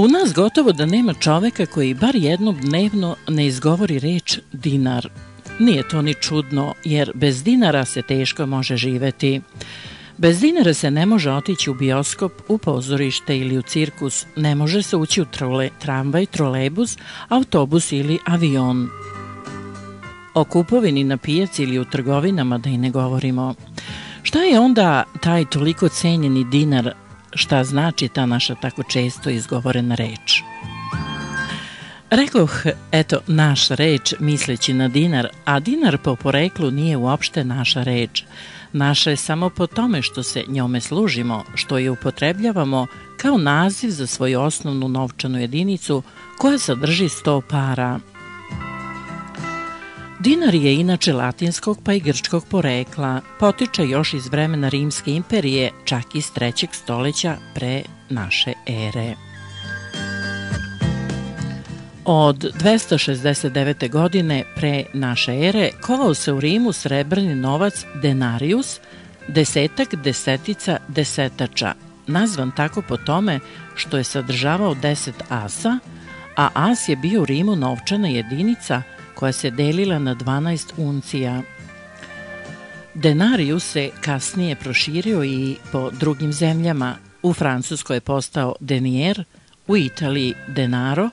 U nas gotovo da nema čoveka koji bar jednom dnevno ne izgovori reč dinar. Nije to ni čudno, jer bez dinara se teško može živeti. Bez dinara se ne može otići u bioskop, u pozorište ili u cirkus, ne može se ući u trole, tramvaj, trolejbus, autobus ili avion. O kupovini na pijaci ili u trgovinama da i ne govorimo. Šta je onda taj toliko cenjeni dinar šta znači ta naša tako često izgovorena reč. Rekoh, eto, naš reč misleći na dinar, a dinar po poreklu nije uopšte naša reč. Naša je samo po tome što se njome služimo, što je upotrebljavamo kao naziv za svoju osnovnu novčanu jedinicu koja sadrži 100 para. Dinar je inače latinskog pa i grčkog porekla, potiče još iz vremena Rimske imperije, čak iz trećeg stoleća pre naše ere. Od 269. godine pre naše ere kovao se u Rimu srebrni novac denarius, desetak desetica desetača, nazvan tako po tome što je sadržavao 10 asa, a as je bio u Rimu novčana jedinica – koja se delila na 12 uncija. Denarius se kasnije proširio i po drugim zemljama. U Francuskoj je postao denier, u Italiji denaro,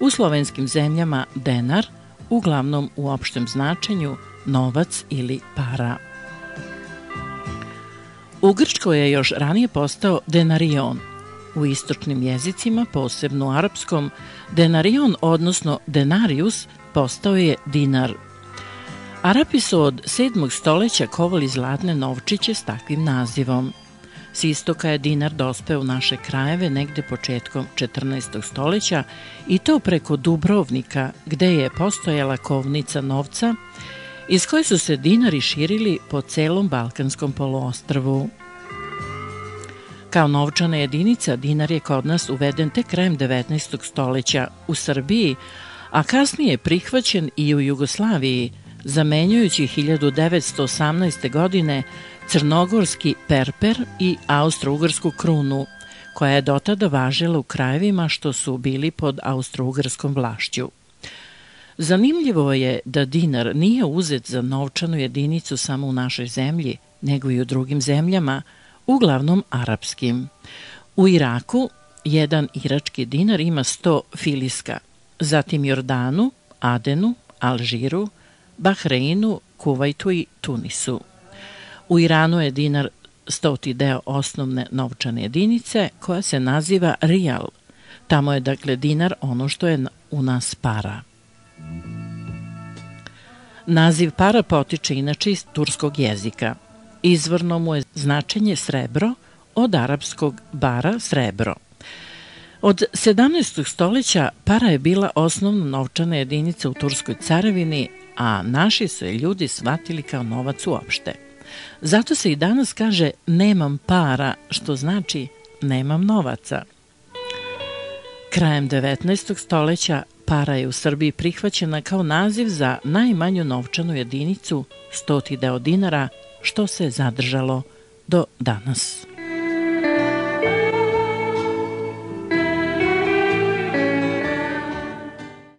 u slovenskim zemljama denar, uglavnom u opštem značenju novac ili para. U Grčkoj je još ranije postao denarion. U istočnim jezicima, posebno u arapskom, denarion, odnosno denarius, postao je dinar. Arapi su od 7. stoleća kovali zlatne novčiće s takvim nazivom. S istoka je dinar dospeo u naše krajeve negde početkom 14. stoleća i to preko Dubrovnika, gde je postojala kovnica novca iz koje su se dinari širili po celom Balkanskom poluostrvu. Kao novčana jedinica dinar je kod nas uveden tek krajem 19. stoleća u Srbiji, a kasnije prihvaćen i u Jugoslaviji, zamenjujući 1918. godine crnogorski perper i austro-ugarsku krunu, koja je dotada važila u krajevima što su bili pod austro-ugarskom vlašću. Zanimljivo je da dinar nije uzet za novčanu jedinicu samo u našoj zemlji, nego i u drugim zemljama, uglavnom arapskim. U Iraku jedan irački dinar ima 100 filiska – zatim Jordanu, Adenu, Alžiru, Bahreinu, Kuvajtu i Tunisu. U Iranu je dinar stoti deo osnovne novčane jedinice koja se naziva rijal. Tamo je dakle dinar ono što je u nas para. Naziv para potiče inače iz turskog jezika. Izvorno mu je značenje srebro od arapskog bara srebro – Od 17. stoleća para je bila osnovna novčana jedinica u Turskoj carevini, a naši su je ljudi shvatili kao novac uopšte. Zato se i danas kaže nemam para, što znači nemam novaca. Krajem 19. stoleća para je u Srbiji prihvaćena kao naziv za najmanju novčanu jedinicu, stoti deo dinara, što se zadržalo do danas.